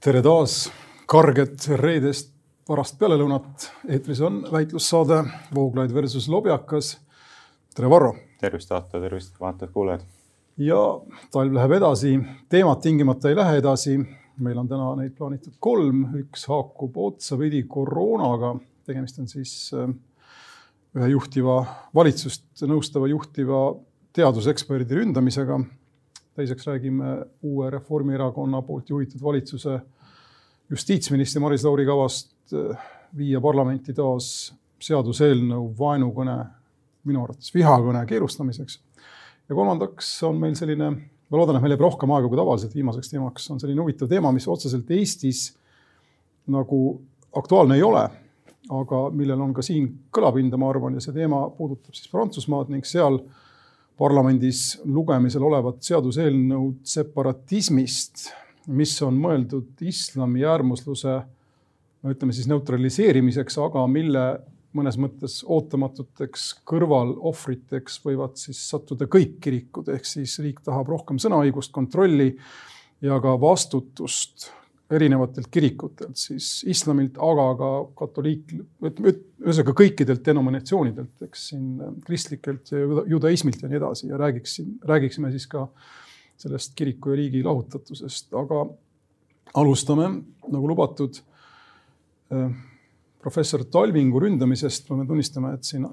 tere taas, karget reedest varast pealelõunat. eetris on väitlussaade Vooglaid versus Lobjakas. tere, Varro. tervist, Aatu, tervist, vaatajad-kuulajad. ja talv läheb edasi, teemad tingimata ei lähe edasi. meil on täna neid plaanitud kolm, üks haakub otsapidi koroonaga. tegemist on siis äh, ühe juhtiva, valitsust nõustava juhtiva teaduseksperdi ründamisega teiseks räägime uue Reformierakonna poolt juhitud valitsuse justiitsministri Maris Lauri kavast eh, viia parlamenti taas seaduseelnõu vaenukõne, minu arvates vihakõne keelustamiseks. ja kolmandaks on meil selline, ma loodan, et meil jääb rohkem aega kui tavaliselt viimaseks teemaks, on selline huvitav teema, mis otseselt Eestis nagu aktuaalne ei ole, aga millel on ka siin kõlapinda, ma arvan, ja see teema puudutab siis Prantsusmaad ning seal parlamendis lugemisel olevat seaduseelnõud separatismist, mis on mõeldud islami äärmusluse, no ütleme siis neutraliseerimiseks, aga mille mõnes mõttes ootamatuteks kõrvalohvriteks võivad siis sattuda kõik kirikud, ehk siis riik tahab rohkem sõnaõigust, kontrolli ja ka vastutust erinevatelt kirikutelt, siis islamilt, aga ka katoliik, ühesõnaga kõikidelt denominatsioonidelt, eks siin kristlikelt ja judaismilt ja nii edasi ja räägiksin, räägiksime siis ka sellest kiriku ja riigi lahutatusest, aga alustame nagu lubatud äh, professor Talvingu ründamisest. peame tunnistama, et siin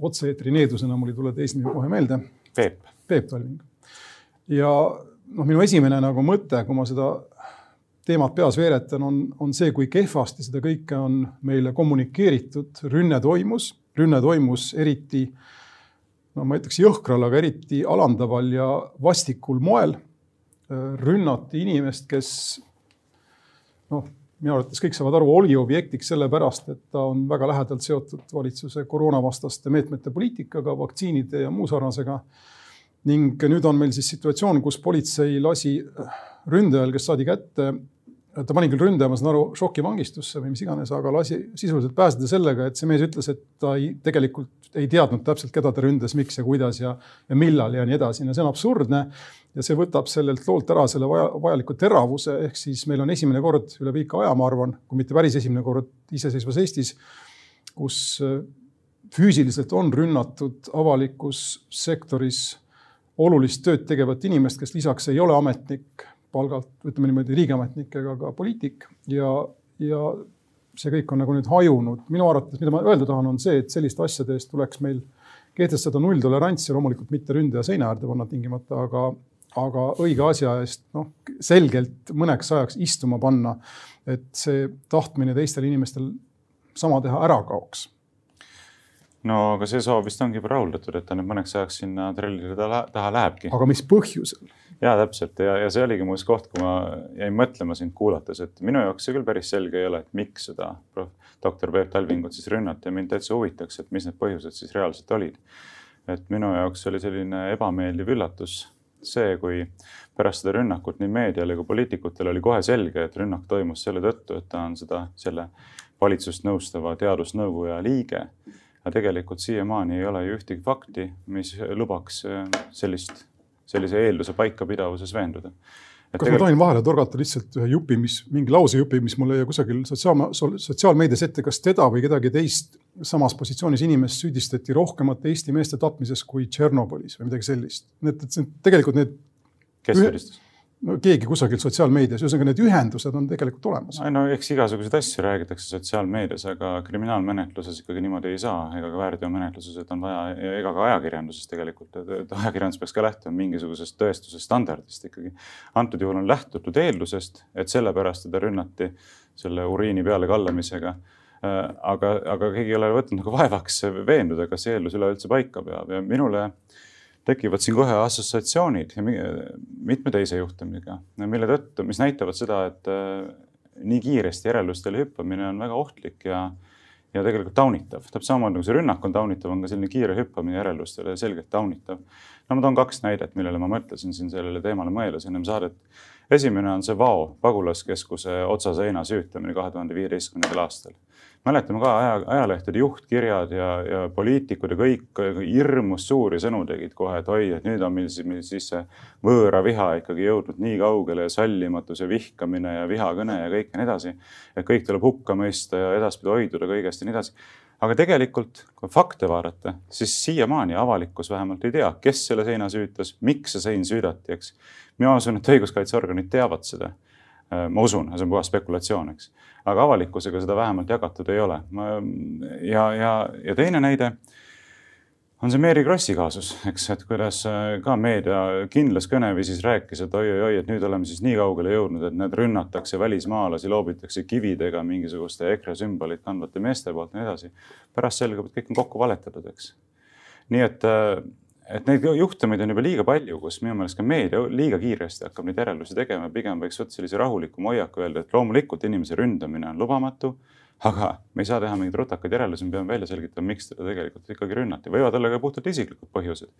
otse-eetri needusena mul ei tule teist nimi kohe meelde. Peep. Peep Talving. ja noh, minu esimene nagu mõte, kui ma seda teemat peas veeretan, on, on see, kui kehvasti seda kõike on meile kommunikeeritud. rünne toimus, rünne toimus eriti, no ma ütleks jõhkral, aga eriti alandaval ja vastikul moel. rünnati inimest, kes noh, minu arvates kõik saavad aru, oli objektiks sellepärast, et ta on väga lähedalt seotud valitsuse koroonavastaste meetmete poliitikaga, vaktsiinide ja muu sarnasega. ning nüüd on meil siis situatsioon, kus politsei lasi ründajal, kes saadi kätte, ta pani küll ründaja, ma saan aru, šokivangistusse või mis iganes, aga lasi sisuliselt pääseda sellega, et see mees ütles, et ta ei, tegelikult ei teadnud täpselt, keda ta ründas, miks ja kuidas ja, ja millal ja nii edasi. no see on absurdne ja see võtab sellelt loolt ära selle vaja, vajaliku teravuse, ehk siis meil on esimene kord üle pika aja, ma arvan, kui mitte päris esimene kord iseseisvas Eestis, kus äh, füüsiliselt on rünnatud avalikus sektoris olulist tööd tegevat inimest, kes lisaks ei ole ametnik palgalt, ütleme niimoodi, riigiametnik ega ka poliitik ja, ja see kõik on nagu nüüd hajunud. minu arvates, mida ma öelda tahan, on see, et selliste asjade eest tuleks meil kehtestada nulltolerants ja loomulikult mitte ründaja seina äärde panna tingimata, aga, aga õige asja eest noh, selgelt mõneks ajaks istuma panna, et see tahtmine teistel inimestel sama teha ära kaoks no aga see soov vist ongi juba rahuldatud, et ta nüüd mõneks ajaks sinna trellide taha lähebki. aga mis põhjusel? Ja täpselt ja, ja see oligi muuseas koht, kui ma jäin mõtlema sind kuulates, et minu jaoks see küll päris selge ei ole, et miks seda doktor Peep Talvingut siis rünnati ja mind täitsa huvitaks, et mis need põhjused siis reaalselt olid. et minu jaoks oli selline ebameeldiv üllatus see, kui pärast seda rünnakut nii meediale kui poliitikutele oli kohe selge, et rünnak toimus selle tõttu, et ta on seda, selle valitsust nõustava teadusnõukoja liige aga tegelikult siiamaani ei ole ju ühtegi fakti, mis lubaks äh, sellist, sellise eelduse paikapidavuses veenduda. kas tegelikult... ma tohin vahele torgata lihtsalt ühe jupi, mis, mingi lausejupi, mis mulle jäi kusagil sotsiaal, sotsiaalmeedias ette, kas teda või kedagi teist samas positsioonis inimest süüdistati rohkemate Eesti meeste tapmises kui Tšernobõlis või midagi sellist. Need, tegelikult need. kes süüdistas? No keegi kusagil sotsiaalmeedias, ühesõnaga need ühendused on tegelikult olemas. no eks igasuguseid asju räägitakse sotsiaalmeedias, aga kriminaalmenetluses ikkagi niimoodi ei saa, ega ka väärteomenetluses, et on vaja, ega ka ajakirjanduses tegelikult, et ajakirjandus peaks ka lähtuma mingisugusest tõestuse standardist ikkagi. antud juhul on lähtutud eeldusest, et sellepärast teda rünnati selle uriini pealekallamisega aga, aga keegi ei ole võtnud nagu vaevaks veenduda, kas see eeldus üleüldse paika peab ja minule äh, tekivad siin kohe assotsiatsioonid mitme teise juhtumiga, mille tõttu, mis näitavad seda, et äh, nii kiiresti järeldustele hüppamine on väga ohtlik ja, ja tegelikult taunitav. täpselt samamoodi nagu see rünnak on taunitav, on ka selline kiire hüppamine järeldustele selgelt taunitav. no ma toon kaks näidet, millele ma mõtlesin siin sellele teemale mõeldes ennem saadet. esimene on see Vao pagulaskeskuse otsaseina süütamine kahe tuhande viieteistkümnendal aastal mäletame ka aja, ajalehtede juhtkirjad ja, ja poliitikud ja kõik hirmus suuri sõnu tegid kohe, et oi, et nüüd on meil siis, meil siis see võõra viha ikkagi jõudnud nii kaugele ja sallimatus ja vihkamine ja vihakõne ja kõik ja nii edasi. et kõik tuleb hukka mõista ja edaspidi hoiduda kõigest ja nii edasi. aga tegelikult, kui fakte vaadata, siis siiamaani avalikkus vähemalt ei tea, kes selle seina süütas, miks see sein süüdati, eks. mina usun, et õiguskaitseorganid teavad seda ma usun, see on puhas spekulatsioon, eks. aga avalikkusega seda vähemalt jagatud ei ole. ja, ja, ja teine näide on see Mary Krossi kaasus, eks, et kuidas äh, ka meedia kindlas kõneviisis rääkis, et oi-oi-oi, et nüüd oleme siis nii kaugele jõudnud, et need rünnatakse välismaalasi, loobitakse kividega mingisuguste EKRE sümbolit kandvate meeste poolt ja nii edasi. pärast selgub, et kõik on kokku valetatud, eks. nii et äh, et neid juhtumeid on juba liiga palju, kus minu meelest ka meedia liiga kiiresti hakkab neid järeldusi tegema, pigem võiks võtta sellise rahulikuma hoiaku, öelda, et loomulikult inimese ründamine on lubamatu, aga me ei saa teha mingeid rutakaid järeldusi, me peame välja selgitama, miks teda tegelikult ikkagi rünnati, võivad olla ka puhtalt isiklikud põhjused.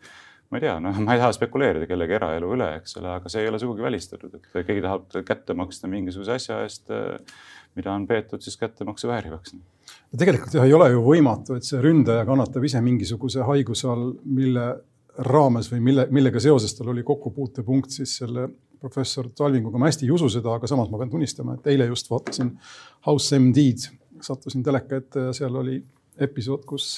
ma ei tea, noh, ma ei taha spekuleerida kellegi eraelu üle, eks ole, aga see ei ole sugugi välistatud, et keegi tahab kätte maksta mingisuguse asja eest, mida on peetud siis kättemaksu väärivaks tegelikult jah, ei ole ju võimatu, et see ründaja kannatab ise mingisuguse haiguse all, mille raames või mille, millega seoses tal oli kokkupuutepunkt siis selle professor Talvinguga, ma hästi ei usu seda, aga samas ma pean tunnistama, et eile just vaatasin House MD-d, sattusin teleka ette ja seal oli episood, kus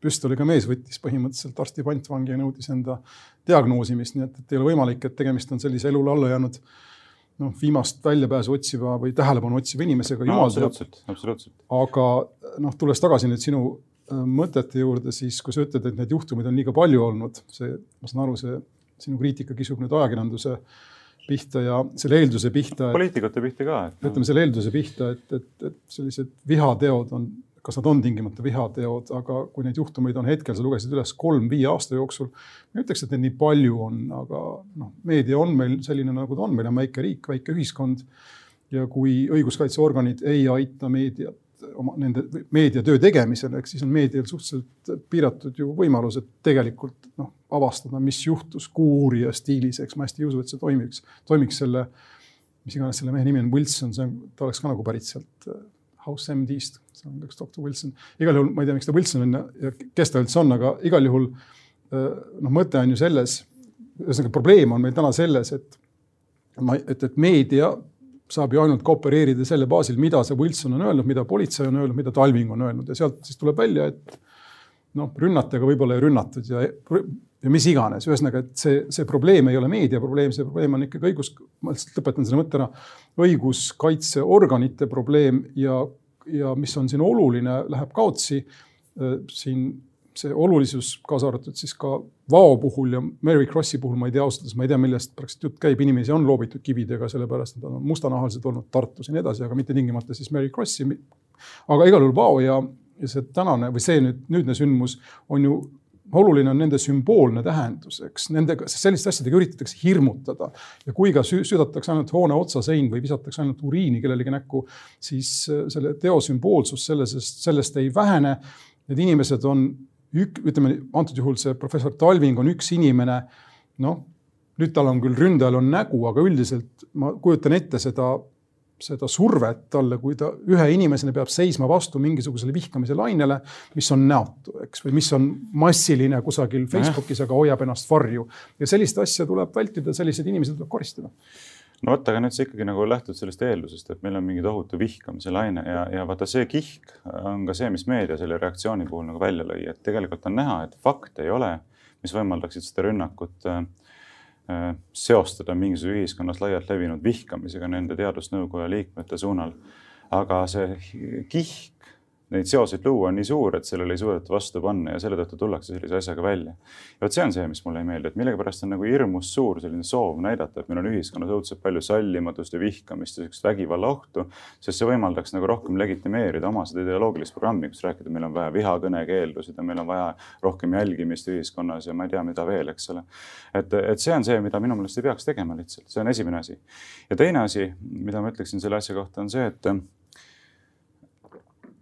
püstoliga mees võttis põhimõtteliselt arsti pantvangi ja nõudis enda diagnoosimist, nii et, et ei ole võimalik, et tegemist on sellise elule alla jäänud noh, viimast väljapääsu otsiva või tähelepanu otsiva inimesega no,. absoluutselt, absoluutselt. aga noh, tulles tagasi nüüd sinu Äh, mõtete juurde, siis kui sa ütled, et neid juhtumeid on liiga palju olnud, see, ma saan aru, see sinu kriitika kisub nüüd ajakirjanduse pihta ja selle eelduse pihta. poliitikute pihta ka. ütleme selle eelduse pihta, et, et, et sellised vihateod on, kas nad on tingimata vihateod, aga kui neid juhtumeid on hetkel, sa lugesid üles kolm-viie aasta jooksul. ma ei ütleks, et neid nii palju on, aga noh, meedia on meil selline, nagu ta on, meil on väike riik, väike ühiskond. ja kui õiguskaitseorganid ei aita meediat oma nende meediatöö tegemisel, ehk siis on meedial suhteliselt piiratud ju võimalused tegelikult noh, avastada, mis juhtus Kuuuurija stiilis, eks ma hästi ei usu, et see toimiks, toimiks selle, mis iganes selle mehe nimi on, Wilson, see on, ta oleks ka nagu pärit sealt äh, House MD-st, see on üks doktor Wilson. igal juhul ma ei tea, miks ta Wilson on ja, ja kes ta üldse on, aga igal juhul äh, noh, mõte on ju selles, ühesõnaga probleem on meil täna selles, et ma, et, et meedia saab ju ainult koopereerida selle baasil, mida see Wilson on öelnud, mida politsei on öelnud, mida Talving on öelnud. Ja sealt siis tuleb välja, et noh, rünnati, aga võib-olla ei rünnatud ja, ja mis iganes, ühesõnaga, et see, see probleem ei ole meedia probleem, see probleem on ikkagi õigus, ma lihtsalt lõpetan selle mõtte ära, õiguskaitseorganite probleem ja, ja mis on siin oluline, läheb kaotsi. Siin see olulisus, kaasa arvatud siis ka Vao puhul ja Mary Krossi puhul ma ei tea ausalt öeldes, ma ei tea, millest praktiliselt jutt käib, inimesi on loobitud kividega, sellepärast nad on mustanahalised olnud Tartus ja nii edasi, aga mitte tingimata siis Mary Krossi. aga igal juhul Vao ja, ja see tänane või see nüüd nüüdne sündmus on ju oluline on nende sümboolne tähendus, eks nendega, selliste asjadega üritatakse hirmutada ja kui ka südatakse ainult hoone otsasein või visatakse ainult uriini kellelegi näkku, siis selle teo sümboolsus sellest, sellest ei vähene. Need inimesed on ük-, ütleme antud juhul see professor Talving on üks inimene, noh, nüüd tal on küll, ründajal on nägu, aga üldiselt ma kujutan ette seda, seda survet talle, kui ta ühe inimesena peab seisma vastu mingisugusele vihkamise lainele, mis on näotu, eks, või mis on massiline kusagil Facebookis, aga hoiab ennast varju. ja sellist asja tuleb vältida, selliseid inimesi tuleb koristada no vot, aga nüüd sa ikkagi nagu lähtud sellest eeldusest, et meil on mingi tohutu vihkamise laine ja, ja vaata see kihk on ka see, mis meedia selle reaktsiooni puhul nagu välja lõi, et tegelikult on näha, et fakte ei ole, mis võimaldaksid seda rünnakut äh, äh seostada mingisuguse ühiskonnas laialt levinud vihkamisega nende teadusnõukoja liikmete suunal. aga see kihk neid seoseid luua on nii suur, et sellele ei suudeta vastu panna ja selle tõttu tullakse sellise asjaga välja. ja vot see on see, mis mulle ei meeldi, et millegipärast on nagu hirmus suur selline soov näidata, et meil on ühiskonnas õudselt palju sallimatust ja vihkamist ja sihukest vägivalla ohtu, sest see võimaldaks nagu rohkem legitimeerida oma seda ideoloogilist programmi, kus rääkida, meil on vaja vihakõne keeldusid ja meil on vaja rohkem jälgimist ühiskonnas ja ma ei tea, mida veel, eks ole. et, et see on see, mida minu meelest ei peaks tegema lihtsalt, see on esimene asi. ja teine asi, mida ma ütleksin selle asja kohta, on see, et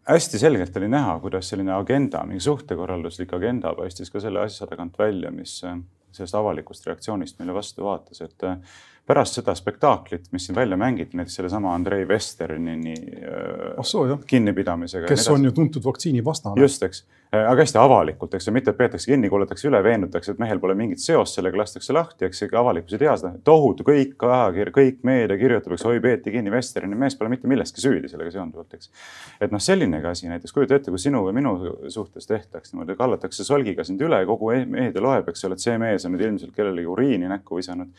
hästi selgelt oli näha, kuidas selline agenda, mingi suhtekorralduslik agenda paistis ka selle asja tagant välja, mis äh, sellest avalikust reaktsioonist meile vastu vaatas, et äh, pärast seda spektaaklit, mis siin välja mängiti, näiteks sellesama Andrei Vesternini oh kinnipidamisega. kes on ju tuntud vaktsiinivastane. just, eks, aga hästi avalikult, eks ju, mitte et peetakse kinni, kuulatakse üle, veendutakse, et mehel pole mingit seost sellega, lastakse lahti, eks avalikkus ei tea seda. tohutu, kõik ajakiri, kõik meedia kirjutab, eks oi, peeti kinni Vesterini, mees pole mitte milleski süüdi sellega seonduvalt, eks. et noh, sellinegi asi näiteks, kujuta ette, kui sinu või minu suhtes tehtaks niimoodi, kallatakse solgiga sind üle, kogu e-, meedia loeb, eks ole, et see mees on nüüd ilmselt kellelegi uriini näkku visanud.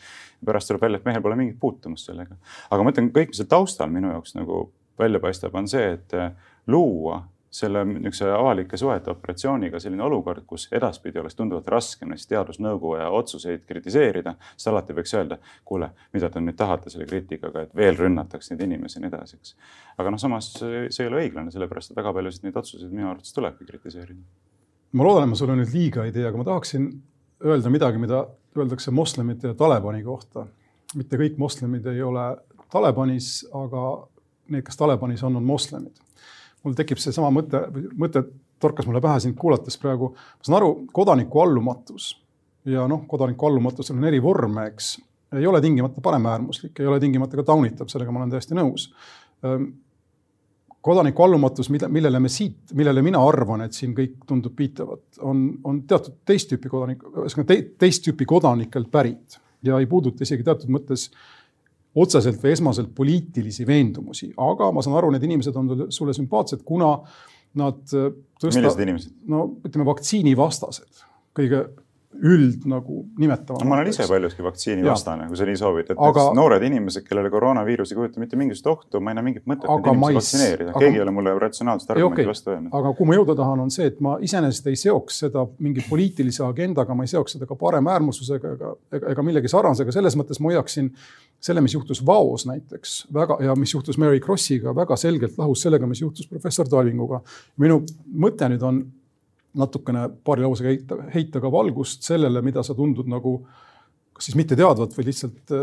pärast tuleb välja, et mehel pole mingit puutumust sellega. aga ma ütlen, kõik, mis seal taustal minu jaoks nagu välja paistab, on see, et eh, luua selle niisuguse avalike suhete operatsiooniga selline olukord, kus edaspidi oleks tunduvalt raskem näiteks teadusnõukoja otsuseid kritiseerida, siis alati võiks öelda, kuule, mida te nüüd tahate selle kriitikaga, et veel rünnataks neid inimesi ja nii edasi, eks. aga noh, samas see ei ole õiglane, sellepärast et väga paljusid neid otsuseid minu arvates tulebki kritiseerida. ma loodan, et ma sulle nüüd liiga ei tee, aga ma tahaksin öelda midagi, mida öeldakse moslemite ja Talibani kohta. mitte kõik moslemid ei ole Talibanis, aga need, kes Talibanis on, on moslemid. Mul tekib seesama mõte, mõte torkas mulle pähe sind kuulates praegu. ma saan aru, kodaniku allumatus ja noh, kodaniku allumatusel on eri vorme, eks. ei ole tingimata paremäärmuslik, ei ole tingimata ka taunitav, sellega ma olen täiesti nõus ehm, kodaniku allumatus, millele me siit, millele mina arvan, et siin kõik tundub viitavat, on, on teatud teist tüüpi kodanik, ühesõnaga teist tüüpi kodanikelt pärit ja ei puuduta isegi teatud mõttes otseselt või esmaselt poliitilisi veendumusi, aga ma saan aru, need inimesed on sulle sümpaatsed, kuna nad tõsta.... millised inimesed? no ütleme, vaktsiinivastased kõige üld nagu nimetama no,. ma olen ise paljuski vaktsiinivastane, kui sa nii soovid, et aga, noored inimesed, kellele koroonaviirus ei kujuta mitte mingisugust ohtu, ma ei näe mingit mõtet neid inimesi vaktsineerida, keegi ei ole mulle ratsionaalset argumenti okay. vastu öelnud. aga kuhu ma jõuda tahan, on see, et ma iseenesest ei seoks seda mingi poliitilise agendaga, ma ei seoks seda ka paremäärmuslusega ega, ega, ega millegi sarnasega, selles mõttes ma hoiaksin selle, mis juhtus Vaos näiteks väga ja mis juhtus Mary Krossiga väga selgelt lahus sellega, mis juhtus professor Talvinguga. minu mõte nüüd on natukene paari lausega heita, heita ka valgust sellele, mida sa tundud nagu kas siis mitte teadvat või lihtsalt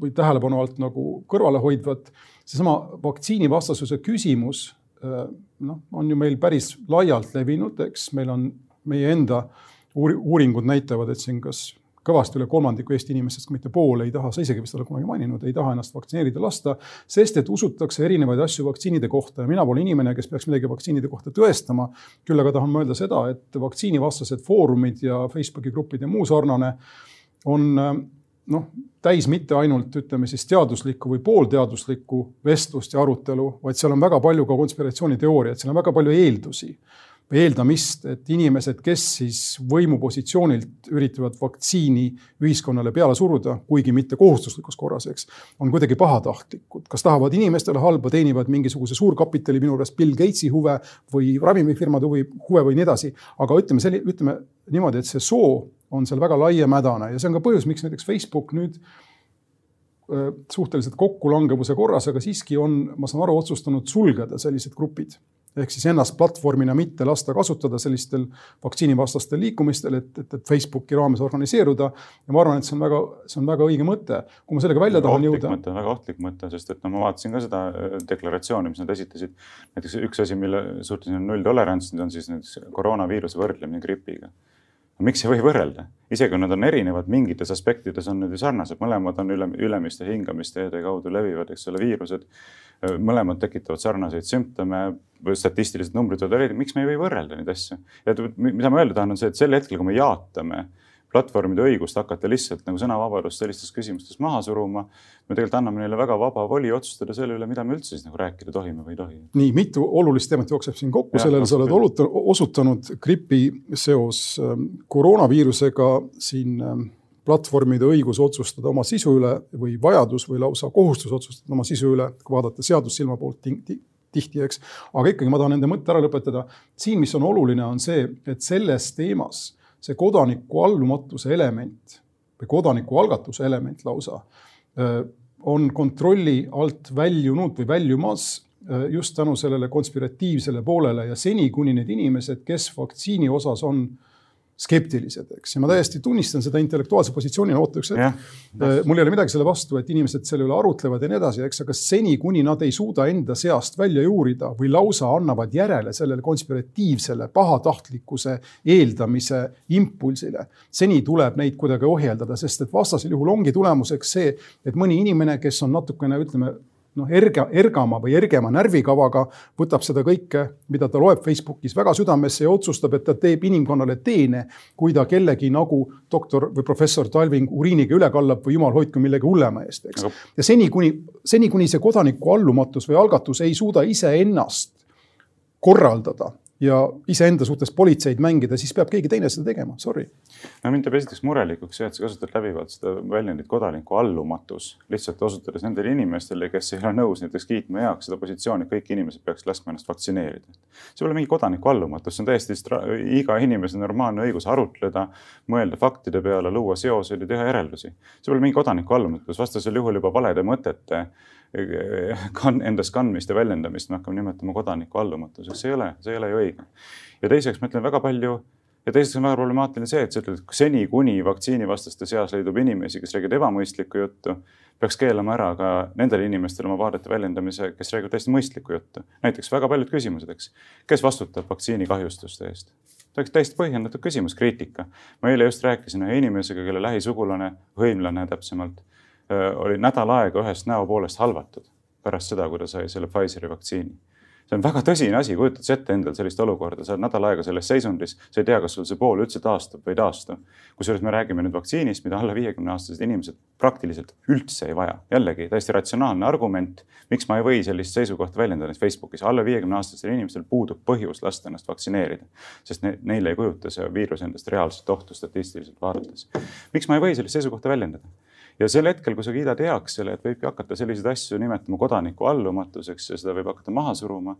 või tähelepanu alt nagu kõrvale hoidvat. seesama vaktsiinivastasuse küsimus noh, on ju meil päris laialt levinud, eks meil on meie enda uuringud näitavad, et siin kas kõvasti üle kolmandiku Eesti inimestest, kui mitte pool, ei taha, sa isegi vist oled kunagi maininud, ei taha ennast vaktsineerida lasta, sest et usutakse erinevaid asju vaktsiinide kohta ja mina pole inimene, kes peaks midagi vaktsiinide kohta tõestama. küll aga tahan mõelda seda, et vaktsiinivastased foorumid ja Facebooki grupid ja muu sarnane on noh, täis mitte ainult ütleme siis teaduslikku või poolteaduslikku vestlust ja arutelu, vaid seal on väga palju ka konspiratsiooniteooriaid, seal on väga palju eeldusi eeldamist, et inimesed, kes siis võimupositsioonilt üritavad vaktsiini ühiskonnale peale suruda, kuigi mitte kohustuslikus korras, eks, on kuidagi pahatahtlikud, kas tahavad inimestele halba, teenivad mingisuguse suurkapitali, minu juures Bill Gatesi huve või ravimifirmade huvi, huve või nii edasi. aga ütleme selli-, ütleme niimoodi, et see soo on seal väga laiemädane ja see on ka põhjus, miks näiteks Facebook nüüd suhteliselt kokkulangevuse korras, aga siiski on, ma saan aru, otsustanud sulgeda sellised grupid ehk siis ennast platvormina mitte lasta kasutada sellistel vaktsiinivastastel liikumistel, et, et, et Facebooki raames organiseeruda. ja ma arvan, et see on väga, see on väga õige mõte. kui ma sellega välja tahan jõuda. väga ohtlik mõte, sest et no ma vaatasin ka seda äh, deklaratsiooni, mis nad esitasid. näiteks üks asi, mille suhtes on nulltolerants, on siis näiteks koroonaviiruse võrdlemine gripiga miks ei või võrrelda, isegi kui nad on erinevad, mingites aspektides on nad ju sarnased, mõlemad on üle, ülemiste hingamisteede kaudu levivad, eks ole, viirused mõlemad tekitavad sarnaseid sümptome statistilised numbrid võivad olla, miks me ei või võrrelda neid asju. ja mida ma öelda tahan, on see, et sel hetkel, kui me jaatame platvormide õigust hakata lihtsalt nagu sõnavabadust sellistes küsimustes maha suruma. Me tegelikult anname neile väga vaba voli otsustada selle üle, mida me üldse siis nagu rääkida tohime või ei tohi. nii mitu olulist teemat jookseb siin kokku, sellele sa oled olutanud, osutanud gripi seos ähm, koroonaviirusega siin ähm, platvormide õigus otsustada oma sisu üle või vajadus või lausa kohustus otsustada oma sisu üle, kui vaadata seadust silma poolt tihti, eks. aga ikkagi ma tahan enda mõtte ära lõpetada. siin, mis on oluline, on see, et selles teemas see kodaniku allumatuse element või kodanikualgatuse element lausa on kontrolli alt väljunud või väljumas just tänu sellele konspiratiivsele poolele ja seni, kuni need inimesed, kes vaktsiini osas on skeptilised, eks, ja ma täiesti tunnistan seda intellektuaalse positsioonina, oota üks hetk. mul ei ole midagi selle vastu, et inimesed selle üle arutlevad ja nii edasi, eks, aga seni, kuni nad ei suuda enda seast välja juurida või lausa annavad järele sellele konspiratiivsele pahatahtlikkuse eeldamise impulsile, seni tuleb neid kuidagi ohjeldada, sest et vastasel juhul ongi tulemuseks see, et mõni inimene, kes on natukene, ütleme noh, erga, ergama või ergema närvikavaga, võtab seda kõike, mida ta loeb Facebookis väga südamesse ja otsustab, et ta teeb inimkonnale teene, kui ta kellegi nagu doktor või professor Talving uriiniga üle kallab või jumal hoidku millegi hullema eest, eks. ja seni, kuni, seni, kuni see kodaniku allumatus või algatus ei suuda iseennast korraldada ja iseenda suhtes politseid mängida, siis peab keegi teine seda tegema, sorry. no mind teeb esiteks murelikuks see, et sa kasutad läbivalt seda väljendit kodaniku allumatus, lihtsalt osutades nendele inimestele, kes ei ole nõus näiteks kiitma heaks seda positsiooni, et kõik inimesed peaks laskma ennast vaktsineerida. see pole mingi kodaniku allumatus, see on täiesti iga inimese normaalne õigus arutleda, mõelda faktide peale, luua seoseid ja teha järeldusi. see pole mingi kodaniku allumatus, vastasel juhul juba valede mõtete kan-, endas kandmist ja väljendamist me hakkame nimetama kodaniku allumatuseks, see ei ole, see ei ole ju õige. ja teiseks ma ütlen väga palju ja teiseks on väga problemaatiline see, et sa ütled, et seni kuni vaktsiinivastaste seas leidub inimesi, kes räägivad ebamõistlikku juttu, peaks keelama ära ka nendele inimestele oma vaadete väljendamise, kes räägivad täiesti mõistlikku juttu. näiteks väga paljud küsimused, eks, kes vastutab vaktsiinikahjustuste eest? oleks täiesti põhjendatud küsimus, kriitika. ma eile just rääkisin ühe inimesega, kelle lähisugulane, hõimlane täpsemalt oli nädal aega ühest näopoolest halvatud pärast seda, kui ta sai selle Pfizeri vaktsiini. see on väga tõsine asi, kujutad sa ette endal sellist olukorda, sa oled nädal aega selles seisundis, sa ei tea, kas sul see pool üldse taastub või ei taastu. kusjuures me räägime nüüd vaktsiinist, mida alla viiekümne aastased inimesed praktiliselt üldse ei vaja. jällegi täiesti ratsionaalne argument, miks ma ei või sellist seisukohta väljendada Facebookis. alla viiekümne aastastel inimestel puudub põhjus lasta ennast vaktsineerida, sest ne, neile ei kujuta see viirus endast reaalset ohtu statistiliselt vaadates. miks ma ei või sellist seisukohta väljendada? Ja sel hetkel, kui sa kiidad heaks selle, et võibki hakata selliseid asju nimetama kodaniku allumatuseks ja seda võib hakata maha suruma,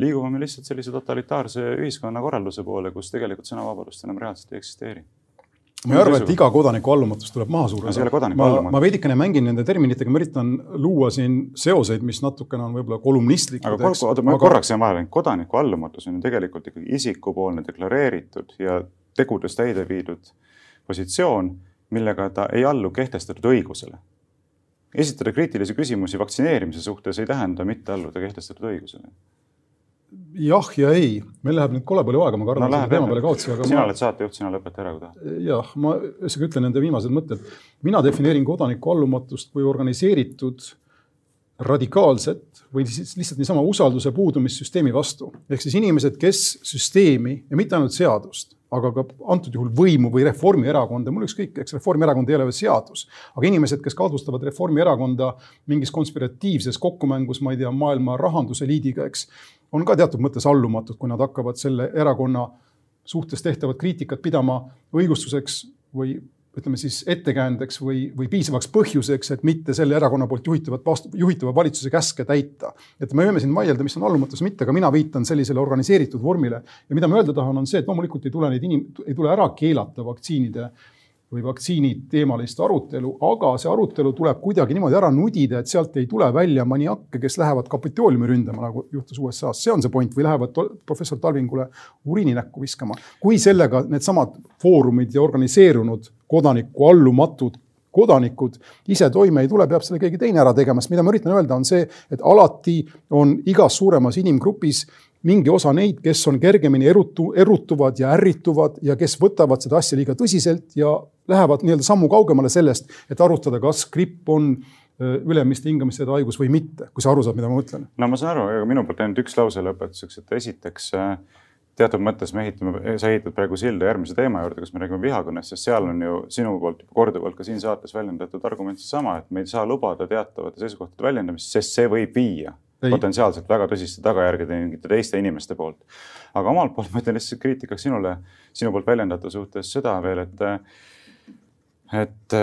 liigume me lihtsalt sellise totalitaarse ühiskonnakorralduse poole, kus tegelikult sõnavabadust enam reaalselt ei eksisteeri ma ei arva, et iga kodaniku allumatus tuleb maha suruda. ma, ma veidikene mängin nende terminitega, ma üritan luua siin seoseid, mis natukene on võib-olla kolumnistlikud. aga kor oota, ma korraks jään vahele, kodaniku allumatus on ju tegelikult ikkagi isikupoolne deklareeritud ja tegudes täide viidud positsioon millega ta ei allu kehtestatud õigusele. esitada kriitilisi küsimusi vaktsineerimise suhtes ei tähenda mitte alluda kehtestatud õigusele. jah ja ei, meil läheb nüüd kole palju aega, ma kardan no, selle teema peale kaotsi, aga. sina ma... oled saatejuht, sina lõpeta ära, kui tahad. jah, ma ühesõnaga ütlen nende viimased mõtted. mina defineerin kodaniku allumatust kui organiseeritud radikaalset või siis lihtsalt niisama usalduse puudumist süsteemi vastu. ehk siis inimesed, kes süsteemi ja mitte ainult seadust, aga ka antud juhul võimu või Reformierakonda, mul ükskõik, eks Reformierakond ei ole veel seadus, aga inimesed, kes kahtlustavad Reformierakonda mingis konspiratiivses kokkumängus, ma ei tea, maailma rahanduseliidiga, eks, on ka teatud mõttes allumatud, kui nad hakkavad selle erakonna suhtes tehtavat kriitikat pidama õigustuseks või ütleme siis ettekäändeks või, või piisavaks põhjuseks, et mitte selle erakonna poolt juhitavat juhitava valitsuse käske täita. et me võime siin vaielda, mis on allumatus, mitte, aga mina viitan sellisele organiseeritud vormile. ja mida ma öelda tahan, on see, et loomulikult ei tule neid inim-, ei tule ära keelata vaktsiinide või vaktsiiniteemalist arutelu, aga see arutelu tuleb kuidagi niimoodi ära nudida, et sealt ei tule välja maniakke, kes lähevad Kapitooliumi ründama, nagu juhtus USA-s, see on see point, või lähevad professor Talvingule uriini näkku viskama. kui sellega needsamad foorumid ja organiseerunud kodaniku allumatud kodanikud ise toime ei tule, peab selle keegi teine ära tegema, sest mida ma üritan öelda, on see, et alati on igas suuremas inimgrupis mingi osa neid, kes on kergemini erutu, erutuvad ja ärrituvad ja kes võtavad seda asja liiga tõsiselt ja lähevad nii-öelda sammu kaugemale sellest, et arutada, kas gripp on ülemiste hingamisjärjede haigus või mitte, kui sa aru saad, mida ma mõtlen. no ma saan aru, aga minu poolt ainult üks lause lõpetuseks, et esiteks teatud mõttes me ehitame, sa ehitad praegu silda järgmise teema juurde, kus me räägime vihakõnest, sest seal on ju sinu poolt korduvalt ka siin saates väljendatud argument seesama, et me ei saa lubada teatavate seisukohtade väljendamist, sest see võib viia. Potentsiaalselt väga tõsiste tagajärgede mingite teiste inimeste poolt. aga omalt poolt ma ütlen lihtsalt kriitikaks sinule, sinu poolt väljendatu suhtes seda veel, et, et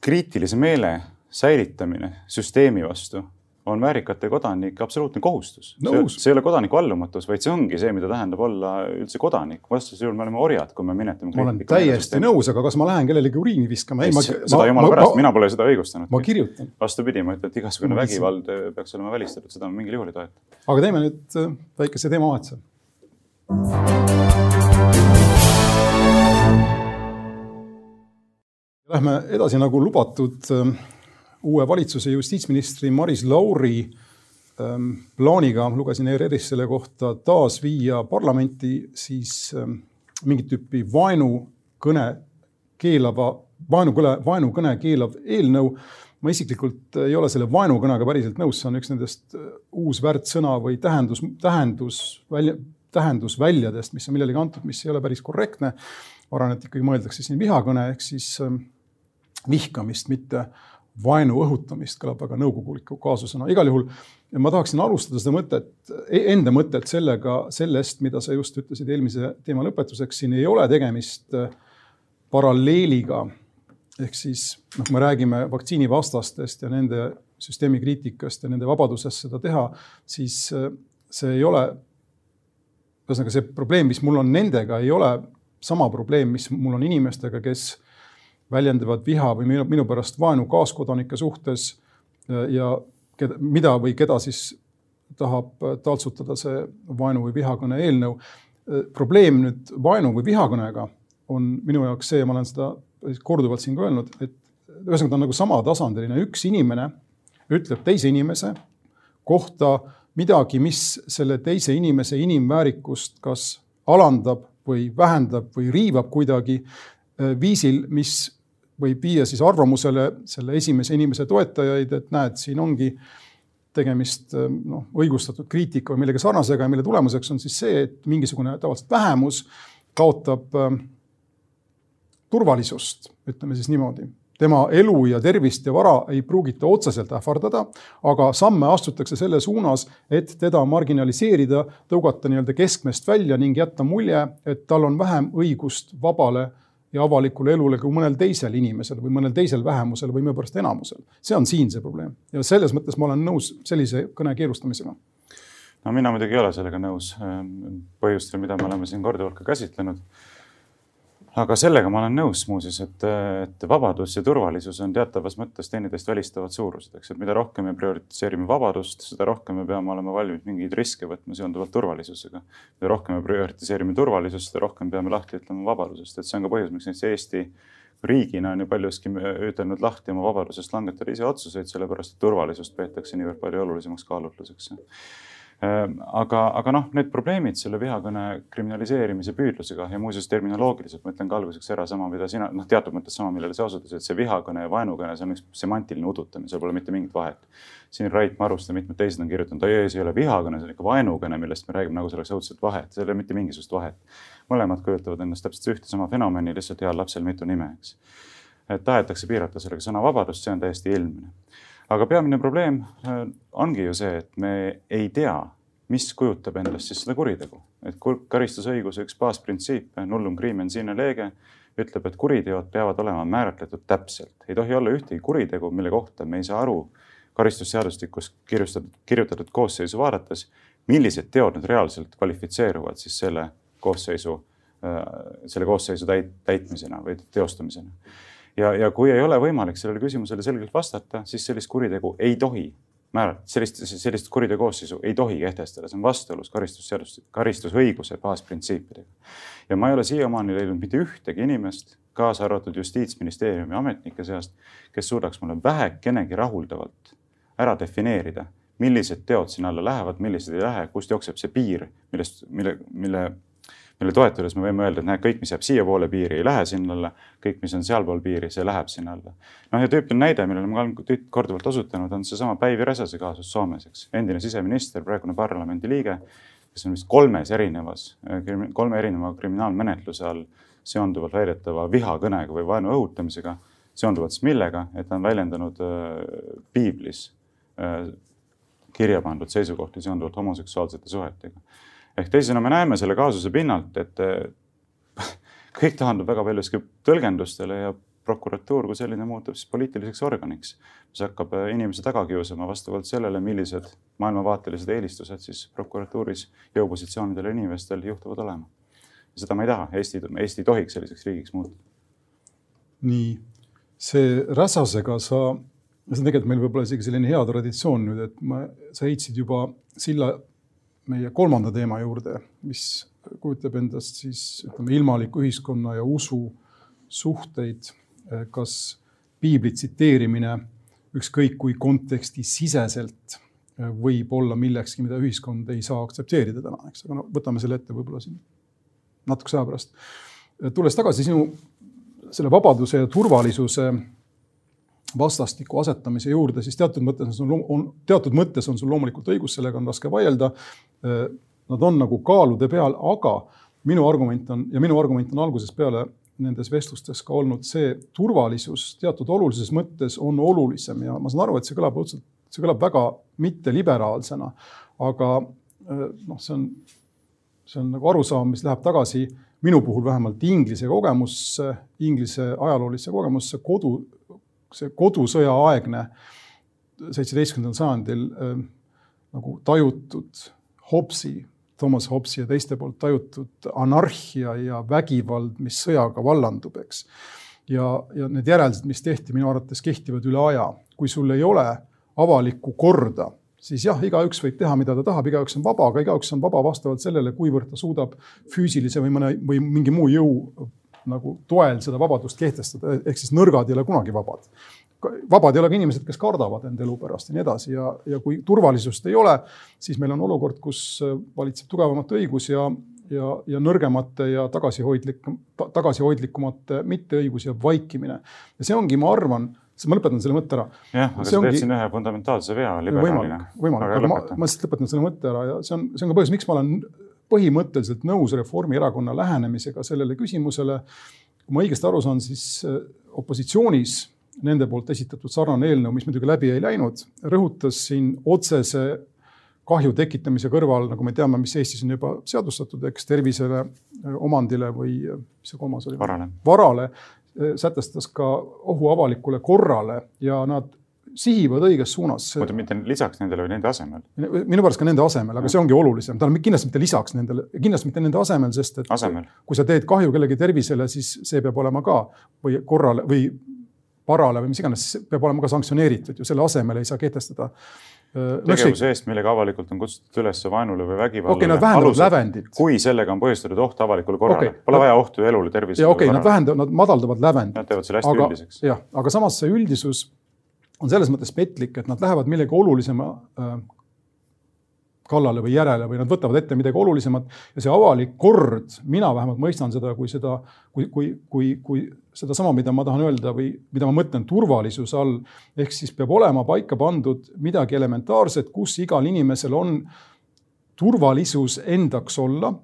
kriitilise meele säilitamine süsteemi vastu on väärikate kodanike absoluutne kohustus no,. see ei ole kodaniku allumatus, vaid see ongi see, mida tähendab olla üldse kodanik. vastasel juhul me oleme orjad, kui me minetame. ma olen täiesti nõus, aga kas ma lähen kellelegi uriini viskama? ei, ma, seda jumala pärast, mina pole seda õigustanud. ma kirjutan. vastupidi, ma ütlen, et igasugune ma vägivald eh, peaks olema välistatud, seda ma mingil juhul ei toeta. aga teeme nüüd eh, väikese teemavahetuse. Lähme edasi nagu lubatud eh, uue valitsuse justiitsministri Maris Lauri plaaniga, lugesin ERR-is selle kohta, taas viia parlamenti siis mingit tüüpi vaenukõne keelava, vaenukõne, vaenukõne keelav eelnõu ma isiklikult ei ole selle vaenukõnega päriselt nõus, see on üks nendest äh, uus väärtsõna või tähendus, tähendus välja, tähendusväljadest, mis on millelegi antud, mis ei ole päris korrektne. ma arvan, et ikkagi mõeldakse siin vihakõne ehk siis ähm, vihkamist, mitte vaenu õhutamist, kõlab väga nõukoguliku kaasusena. igal juhul ma tahaksin alustada seda mõtet, e-, enda mõtet sellega, sellest, mida sa just ütlesid eelmise teema lõpetuseks, siin ei ole tegemist äh, paralleeliga ehk siis noh, kui me räägime vaktsiinivastastest ja nende süsteemi kriitikast ja nende vabadusest seda teha, siis äh, see ei ole, ühesõnaga see probleem, mis mul on nendega, ei ole sama probleem, mis mul on inimestega, kes väljendavad viha või minu, minu pärast vaenu kaaskodanike suhtes äh, ja keda, mida või keda siis tahab taltsutada see vaenu või vihakõne eelnõu. Äh, probleem nüüd vaenu või vihakõnega on minu jaoks see, ma olen seda korduvalt siin ka öelnud, et ühesõnaga ta on nagu samatasandiline, üks inimene ütleb teise inimese kohta midagi, mis selle teise inimese inimväärikust kas alandab või vähendab või riivab kuidagi äh, viisil, mis võib viia siis arvamusele selle esimese inimese toetajaid, et näed, siin ongi tegemist noh, õigustatud kriitika või millegi sarnasega ja mille tulemuseks on siis see, et mingisugune tavaliselt vähemus kaotab äh, turvalisust, ütleme siis niimoodi. tema elu ja tervist ja vara ei pruugita otseselt ähvardada, aga samme astutakse selle suunas, et teda marginaliseerida, tõugata nii-öelda keskmest välja ning jätta mulje, et tal on vähem õigust vabale ja avalikule elule kui mõnel teisel inimesel või mõnel teisel vähemusel või mille pärast enamusel. see on siin see probleem. Ja selles mõttes ma olen nõus sellise kõne keelustamisega no mina muidugi ei ole sellega nõus põhjustel, mida me oleme siin korduvalt ka käsitlenud aga sellega ma olen nõus muuseas, et, et vabadus ja turvalisus on teatavas mõttes teineteist välistavad suurused, eks, et mida rohkem me prioritiseerime vabadust, seda rohkem me peame olema valmis mingeid riske võtma seonduvalt turvalisusega. mida rohkem me prioritiseerime turvalisust, seda rohkem peame lahti ütlema vabadusest, et see on ka põhjus, miks näiteks Eesti riigina on ju paljuski ütelnud lahti oma vabadusest langetada ise otsuseid, sellepärast et turvalisust peetakse niivõrd palju olulisemaks kaalutluseks aga, aga noh, need probleemid selle vihakõne kriminaliseerimise püüdlusega ja muuseas terminoloogiliselt ma ütlen ka alguseks ära sama, mida sina noh, teatud mõttes sama, millele sa osutasid, et see vihakõne ja vaenukõne, see on üks semantiline udutamine, seal pole mitte mingit vahet. siin Rait Maruste mitmed teised on kirjutanud, oi see ei ole vihakõne, see on ikka vaenukõne, millest me räägime, nagu seal oleks õudselt vahet, seal ei ole mitte mingisugust vahet. mõlemad kujutavad endast täpselt ühte sama fenomeni, lihtsalt heal lapsel mitu nime, eks. et tahetakse piirata sellega sõnavabadust, see on täiesti ilmne aga peamine probleem äh, ongi ju see, et me ei tea, mis kujutab endast siis seda kuritegu. et karistusõiguse üks baasprintsiipe, nullum crimen sine lege, ütleb, et kuriteod peavad olema määratletud täpselt. ei tohi olla ühtegi kuritegu, mille kohta me ei saa aru karistusseadustikus kirjustatud, kirjutatud koosseisu vaadates, millised teod nüüd reaalselt kvalifitseeruvad siis selle koosseisu, äh, selle koosseisu täit-, täitmisena või teostamisena ja, ja kui ei ole võimalik sellele küsimusele selgelt vastata, siis sellist kuritegu ei tohi määrata, sellist, sellist kuriteokoosseisu ei tohi kehtestada, see on vastuolus karistusseadust, karistusõiguse baasprintsiipidega. ja ma ei ole siiamaani leidnud mitte ühtegi inimest, kaasa arvatud justiitsministeeriumi ametnike seast, kes suudaks mulle vähekenegi rahuldavalt ära defineerida, millised teod sinna alla lähevad, millised ei lähe, kust jookseb see piir, millest, mille, mille mille toetudes me võime öelda, et näed, kõik, mis jääb siiapoole piiri, ei lähe sinna alla, kõik, mis on sealpool piiri, see läheb sinna alla. noh, ja tüüpiline näide, millele ma olen korduvalt osutanud, on seesama Päivi Räsase kaasus Soomes, eks. endine siseminister, praegune parlamendi liige, kes on vist kolmes erinevas, kolme erineva kriminaalmenetluse all seonduvalt väidetava vihakõnega või vaenu õhutamisega, seonduvalt siis millega, et ta on väljendanud äh, piiblis äh, kirja pandud seisukohti seonduvalt homoseksuaalsete suhetega ehk teisisõnu, me näeme selle kaasuse pinnalt, et eh, kõik taandub väga paljuski tõlgendustele ja prokuratuur kui selline muutub siis poliitiliseks organiks, mis hakkab eh, inimesi taga kiusama vastavalt sellele, millised maailmavaatelised eelistused siis prokuratuuris jõupositsioonidel inimestel juhtuvad olema. seda ma ei taha, Eesti, Eesti ei tohiks selliseks riigiks muutuda. nii, see Räsasega sa, see on tegelikult meil võib-olla isegi selline hea traditsioon nüüd, et ma, sa heitsid juba silla meie kolmanda teema juurde, mis kujutab endast siis ütleme ilmaliku ühiskonna ja usu suhteid kas piibli tsiteerimine ükskõik kui kontekstisiseselt võib olla millekski, mida ühiskond ei saa aktsepteerida täna, eks, aga no võtame selle ette võib-olla siin natukese aja pärast. tulles tagasi sinu selle vabaduse ja turvalisuse vastastiku asetamise juurde, siis teatud mõttes on sul, on, teatud mõttes on sul loomulikult õigus, sellega on raske vaielda. Nad on nagu kaalude peal, aga minu argument on ja minu argument on algusest peale nendes vestlustes ka olnud see, turvalisus teatud olulises mõttes on olulisem ja ma saan aru, et see kõlab õudselt, see kõlab väga mitteliberaalsena, aga noh, see on, see on nagu arusaam, mis läheb tagasi minu puhul vähemalt Inglise kogemusse, Inglise ajaloolisse kogemusse, kodu, see kodusõja aegne seitsmeteistkümnendal sajandil äh, nagu tajutud Hobbesi Thomas Hobbesi ja teiste poolt tajutud anarhia ja vägivald, mis sõjaga vallandub, eks. ja, ja need järeldused, mis tehti, minu arvates kehtivad üle aja. kui sul ei ole avalikku korda, siis jah, igaüks võib teha, mida ta tahab, igaüks on vaba, aga igaüks on vaba vastavalt sellele, kuivõrd ta suudab füüsilise või mõne või mingi muu jõu nagu toel seda vabadust kehtestada, ehk siis nõrgad ei ole kunagi vabad vabad ei ole ka inimesed, kes kardavad enda elu pärast ja nii edasi ja, ja kui turvalisust ei ole, siis meil on olukord, kus äh, valitseb tugevamate õigus ja, ja, ja nõrgemate ja tagasihoidlik, tagasihoidlikumate mitteõigus ja vaikimine. ja see ongi, ma arvan, ma lõpetan selle mõtte ära. jah, aga sa teed siin ühe fundamentaalse vea. võimalik, võimalik, aga ma, ma lihtsalt lõpetan selle mõtte ära ja see on, see on ka põhjus, miks ma olen põhimõtteliselt nõus Reformierakonna lähenemisega sellele küsimusele. kui ma õigesti aru saan, siis äh, opositsioonis nende poolt esitatud sarnane eelnõu, mis muidugi läbi ei läinud, rõhutas siin otsese kahju tekitamise kõrval, nagu me teame, mis Eestis on juba seadustatud, eks tervisele, omandile või mis see kolmas oli? varale, varale, sätestas ka ohu avalikule korrale ja nad sihivad õiges suunas. oota, mitte lisaks nendele või nende asemel? minu pärast ka nende asemel, aga see ongi olulisem, ta on kindlasti mitte lisaks nendele, kindlasti mitte nende asemel, sest et asemel. kui sa teed kahju kellegi tervisele, siis see peab olema ka või korrale või varale või mis iganes, peab olema ka sanktsioneeritud ju, selle asemel ei saa kehtestada äh, tegevuse eest, millega avalikult on kutsutud üles vaenule või vägivallale. okei okay,, nad vähendavad lävendit. kui sellega on põhjustatud oht avalikule korrale okay,, pole nad... vaja ohtu elule, tervisele. okei okay,, nad vähendavad, nad madaldavad lävendit. Nad teevad selle hästi aga, üldiseks. jah, aga samas see üldisus on selles mõttes petlik, et nad lähevad millegi olulisema äh, kallale või järele või nad võtavad ette midagi olulisemat ja see avalik kord, mina vähemalt mõistan seda kui seda, kui, kui, kui, kui sedasama, mida ma tahan öelda või mida ma mõtlen turvalisuse all, ehk siis peab olema paika pandud midagi elementaarset, kus igal inimesel on turvalisus endaks olla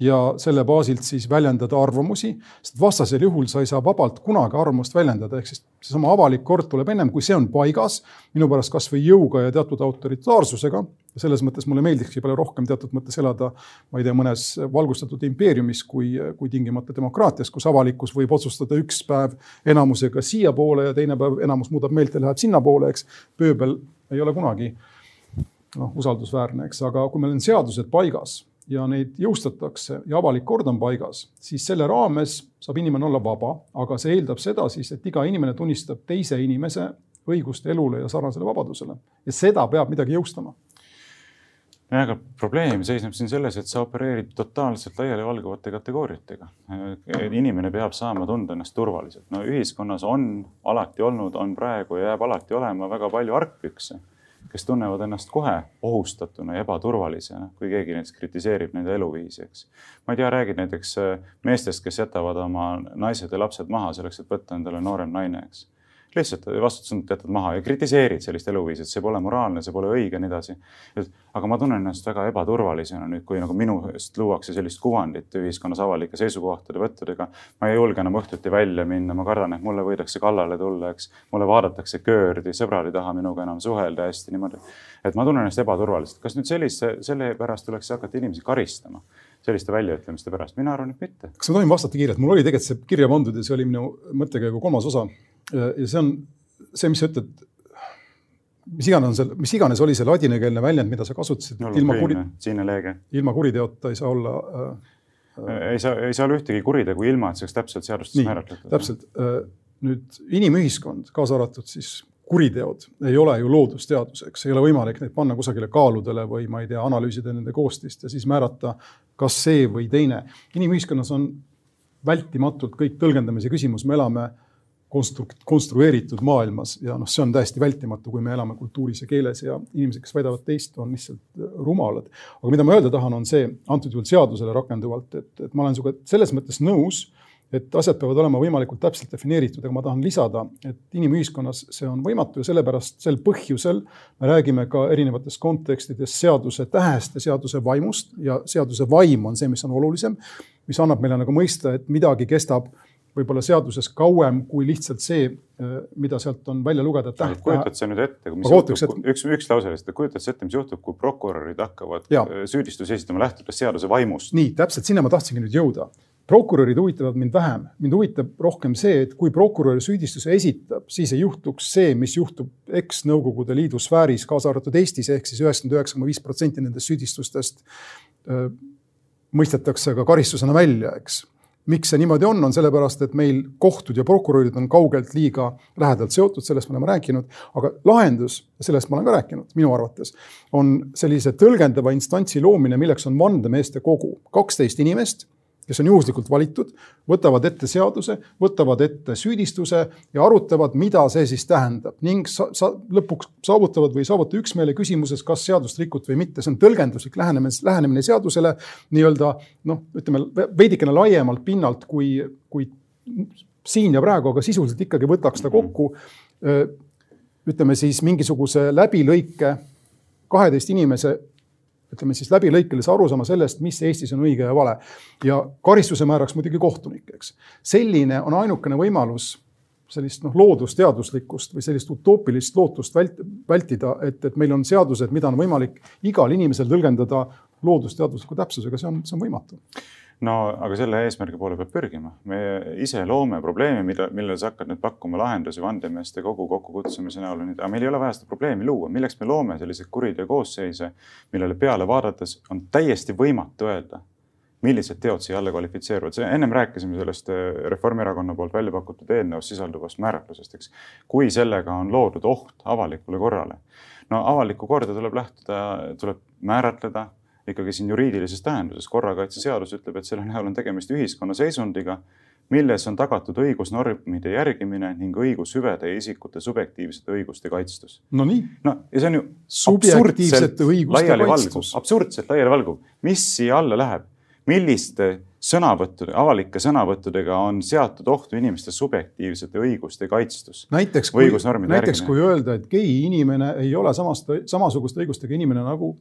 ja selle baasilt siis väljendada arvamusi, sest vastasel juhul sa ei saa vabalt kunagi arvamust väljendada, ehk siis seesama avalik kord tuleb ennem, kui see on paigas, minu pärast kasvõi jõuga ja teatud autoritaarsusega. selles mõttes mulle meeldikski palju rohkem teatud mõttes elada, ma ei tea, mõnes valgustatud impeeriumis kui, kui tingimata demokraatias, kus avalikkus võib otsustada üks päev enamusega siiapoole ja teine päev enamus muudab meelt ja läheb sinnapoole, eks. pööbel ei ole kunagi noh, usaldusväärne, eks, aga kui meil on seadused paigas ja neid jõustatakse ja avalik kord on paigas, siis selle raames saab inimene olla vaba, aga see eeldab seda siis, et iga inimene tunnistab teise inimese õigust elule ja sarnasele vabadusele ja seda peab midagi jõustama jah, aga probleem seisneb siin selles, et sa opereerid totaalselt laialivalguvate kategooriatega. inimene peab saama tunda ennast turvaliselt. no ühiskonnas on alati olnud, on praegu ja jääb alati olema väga palju argpükse kes tunnevad ennast kohe ohustatuna ja ebaturvalisena, kui keegi näiteks kritiseerib nende eluviisi, eks. ma ei tea, räägid näiteks äh, meestest, kes jätavad oma naised ja lapsed maha selleks, et võtta endale noorem naine, eks lihtsalt vastutustunnet jätad maha ja kritiseerid sellist eluviisi, et see pole moraalne, see pole õige ja nii edasi. aga ma tunnen ennast väga ebaturvalisena nüüd, kui nagu minust luuakse sellist kuvandit ühiskonnas avalike seisukohtade võttudega. ma ei julge enam õhtuti välja minna, ma kardan, et mulle võidakse kallale tulla, eks. mulle vaadatakse köördi, sõbrad ei taha minuga enam suhelda hästi niimoodi. et ma tunnen ennast ebaturvaliselt. kas nüüd sellise, selle pärast tuleks hakata inimesi karistama? selliste väljaütlemiste pärast, mina arvan, et mitte. kas ma tohin vastata kiirelt, mul oli tegelikult see kirja pandud ja see oli minu mõttekäigu kolmas osa ja see on see, mis sa ütled, mis iganes on see, mis iganes oli see ladinakeelne väljend, mida sa kasutasid. ilma kuri, ilma kuriteota ei saa olla äh,. ei saa, ei saa olla ühtegi kuritegu ilma, et see oleks täpselt seadustes määratletud. täpselt äh,, nüüd inimühiskond, kaasa arvatud siis kuriteod ei ole ju loodusteadus, eks ei ole võimalik neid panna kusagile kaaludele või ma ei tea, analüüsida nende koostist ja siis määrata, kas see või teine. inimühiskonnas on vältimatult kõik tõlgendamise küsimus, me elame konstru-, konstrueeritud maailmas ja noh, see on täiesti vältimatu, kui me elame kultuuris ja keeles ja inimesed, kes väidavad teist, on lihtsalt äh, rumalad. aga mida ma öelda tahan, on see antud juhul seadusele rakenduvalt, et, et ma olen sinuga selles mõttes nõus, et asjad peavad olema võimalikult täpselt defineeritud, aga ma tahan lisada, et inimühiskonnas see on võimatu ja sellepärast sel põhjusel me räägime ka erinevates kontekstides seaduse tähest ja seaduse vaimust ja seaduse vaim on see, mis on olulisem, mis annab meile nagu mõista, et midagi kestab võib-olla seaduses kauem kui lihtsalt see, äh, mida sealt on välja lugeda. kujutad sa nüüd ette, mis juhtub, üks, üks lause lihtsalt, kujutad sa ette, mis juhtub, kui prokurörid hakkavad ja. Äh, süüdistusi esitama lähtudes seaduse vaimust? nii, täpselt sinna ma tahtsingi nüüd jõuda. prokurörid huvitavad mind vähem, mind huvitab rohkem see, et kui prokurör süüdistuse esitab, siis ei juhtuks see, mis juhtub eks-Nõukogude Liidu sfääris, kaasa arvatud Eestis, ehk siis üheksakümmend üheksa koma viis protsenti nendest süüdistustest öö, äh, mõistetakse ka karistusena välja, eks miks see niimoodi on, on sellepärast, et meil kohtud ja prokurörid on kaugelt liiga lähedalt seotud, sellest me oleme rääkinud, aga lahendus, sellest ma olen ka rääkinud, minu arvates, on sellise tõlgendava instantsi loomine, milleks on vandemeeste kogu, kaksteist inimest kes on juhuslikult valitud, võtavad ette seaduse, võtavad ette süüdistuse ja arutavad, mida see siis tähendab ning sa, sa lõpuks saavutavad või ei saavuta üksmeele küsimuses, kas seadust rikuti või mitte, see on tõlgenduslik lähenemine, lähenemine seadusele nii-öelda noh, ütleme veidikene laiemalt pinnalt kui, kui siin ja praegu, aga sisuliselt ikkagi võtaks ta kokku. ütleme siis mingisuguse läbilõike kaheteist inimese ütleme siis läbilõikelise arusaama sellest, mis Eestis on õige ja vale. ja karistuse määraks muidugi kohtunik, eks. selline on ainukene võimalus sellist noh, loodusteaduslikkust või sellist utoopilist lootust vält, vältida, et, et meil on seadused, mida on võimalik igal inimesel tõlgendada loodusteadusliku täpsusega, see on, see on võimatu no aga selle eesmärgi poole peab pürgima. me ise loome probleemi, mille, millele sa hakkad nüüd pakkuma lahendusi vandemeeste kogu kokkukutsumise näol. aga meil ei ole vaja seda probleemi luua, milleks me loome selliseid kuriteokoosseise, millele peale vaadates on täiesti võimatu öelda, millised teod siia alla kvalifitseeruvad. ennem rääkisime sellest äh, Reformierakonna poolt välja pakutud eelnõus sisalduvast määratlusest, eks. kui sellega on loodud oht avalikule korrale, no avalikku korda tuleb lähtuda, tuleb määratleda ikkagi siin juriidilises tähenduses. korrakaitseseadus ütleb, et selle näol on tegemist ühiskonna seisundiga, milles on tagatud õigusnormide järgimine ning õigus hüvede ja isikute subjektiivsete õiguste kaitstus. no nii. no ja see on ju absurdselt laialivalguv, absurdselt laialivalguv. mis siia alla läheb? milliste sõnavõttude, avalike sõnavõttudega on seatud ohtu inimeste subjektiivsete õiguste kaitstus. näiteks kui, näiteks kui öelda, et gei inimene ei ole samast, samasuguste õigustega inimene nagu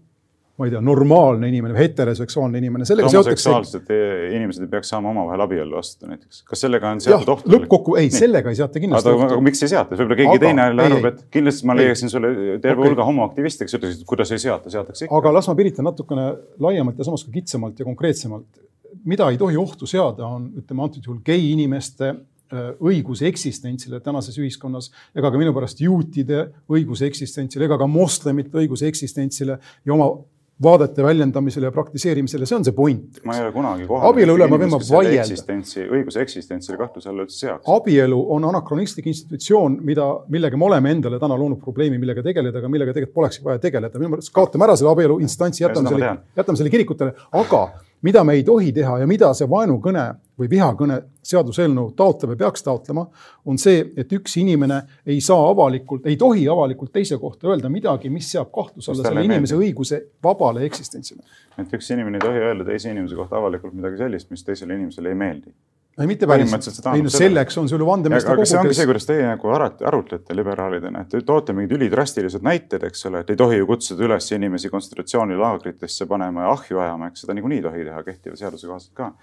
ma ei tea, normaalne inimene või heteroseksuaalne inimene. homoseksuaalsed seotakse... inimesed ei peaks saama omavahel abiellu astuda näiteks, kas sellega on seatud ohtu? lõppkokku, ei, sellega ei seata kindlasti ohtu. aga miks ei seata, võib-olla keegi aga, teine arvab, et kindlasti ma leiaksin sulle terve okay. hulga homoaktiviste, kes ütleksid, kuidas ei seata, seatakse ikka. aga las ma piritan natukene laiemalt ja samas ka kitsamalt ja konkreetsemalt. mida ei tohi ohtu seada, on ütleme antud juhul gei inimeste äh, õigus eksistentsile tänases ühiskonnas ega ka minu pärast juutide õigus eksistentsile ega ka moslemite õigus eksistentsile ja oma vaadete väljendamisele ja praktiseerimisele, see on see point. ma ei ole kunagi kohal. abielu üle me võime vaielda. eksistentsi, õiguse eksistentsile kahtluse alla üldse seaks. abielu on anakronistlik institutsioon, mida, millega me oleme endale täna loonud probleemi, millega tegeleda, aga millega tegelikult polekski vaja tegeleda. minu meelest kaotame ära selle abielu instantsi, jätame selle, jätame selle kirikutele, aga mida me ei tohi teha ja mida see vaenukõne või vihakõne seaduseelnõu taotleb ja peaks taotlema, on see, et üks inimene ei saa avalikult, ei tohi avalikult teise kohta öelda midagi, mis seab kahtluse alla selle inimese meeldib. õiguse vabale eksistentsile. et üks inimene ei tohi öelda teise inimese kohta avalikult midagi sellist, mis teisele inimesele ei meeldi ei, mitte päris. ei no selleks on sul ju vandemeeste kogu. aga see ongi see, kuidas teie nagu arutlete liberaalidena, et te toote mingid ülidrastilised näited, eks ole, et ei tohi ju kutsuda üles inimesi kontsentratsioonilaagritesse panema ja ahju ajama, eks seda niikuinii ei tohi teha kehtiva seaduse kohaselt ka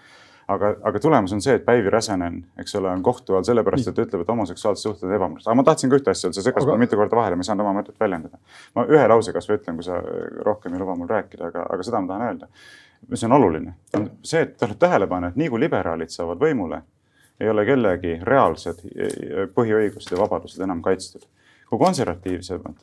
aga, aga tulemus on see, et Päivi Räsänen, eks ole, on kohtu all sellepärast, et ta ütleb, et homoseksuaalsed suhted on ebamõistlik. aga ma tahtsin ka ühte asja öelda, sa segasid aga... mitu korda vahele, ma ei saanud oma mõtet väljendada. ma ühe lause kasvõi ütlen, kui sa rohkem ei luba mul rääkida, aga, aga seda ma tahan öelda mis on oluline, on see, et olete tähele pannud, et nii kui liberaalid saavad võimule, ei ole kellegi reaalsed põhiõigused ja vabadused enam kaitstud kui konservatiivsemalt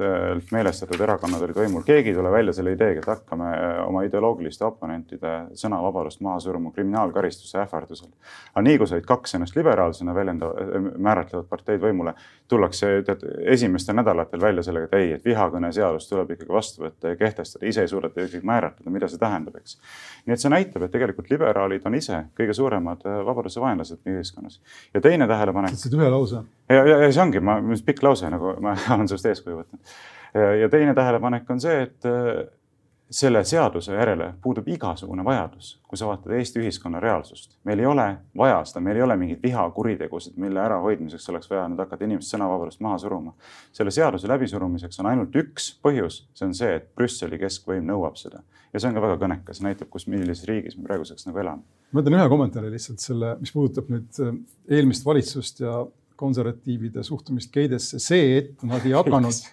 meelestatud erakonnad olid võimul, keegi ei tule välja selle ideega, et hakkame äh, oma ideoloogiliste oponentide sõnavabadust maha suruma kriminaalkaristuse ähvardusel. aga nii kui said kaks ennast liberaalsena väljendava, äh, määratlevat parteid võimule, tullakse tead esimestel nädalatel välja sellega, et ei, et vihakõneseadus tuleb ikkagi vastu võtta ja kehtestada, ise ei suudeta ikkagi määratleda, mida see tähendab, eks. nii et see näitab, et tegelikult liberaalid on ise kõige suuremad äh, vabaduse vaenlased meie ühiskonnas. ja teine tähelepanek. ühe lause ja, ja, ja see ongi, ma, pikk lause, nagu ma olen sinust eeskuju võtnud. ja teine tähelepanek on see, et selle seaduse järele puudub igasugune vajadus, kui sa vaatad Eesti ühiskonna reaalsust. meil ei ole vaja seda, meil ei ole mingeid vihakuritegusid, mille ärahoidmiseks oleks vaja nüüd hakata inimeste sõnavabadust maha suruma. selle seaduse läbisurumiseks on ainult üks põhjus, see on see, et Brüsseli keskvõim nõuab seda. ja see on ka väga kõnekas, näitab, kus, millises riigis me praeguseks nagu elame. ma ütlen ühe kommentaari lihtsalt selle, mis puudutab nüüd äh, eelmist valitsust ja konservatiivide suhtumist geidesse, see, et nad ei hakanud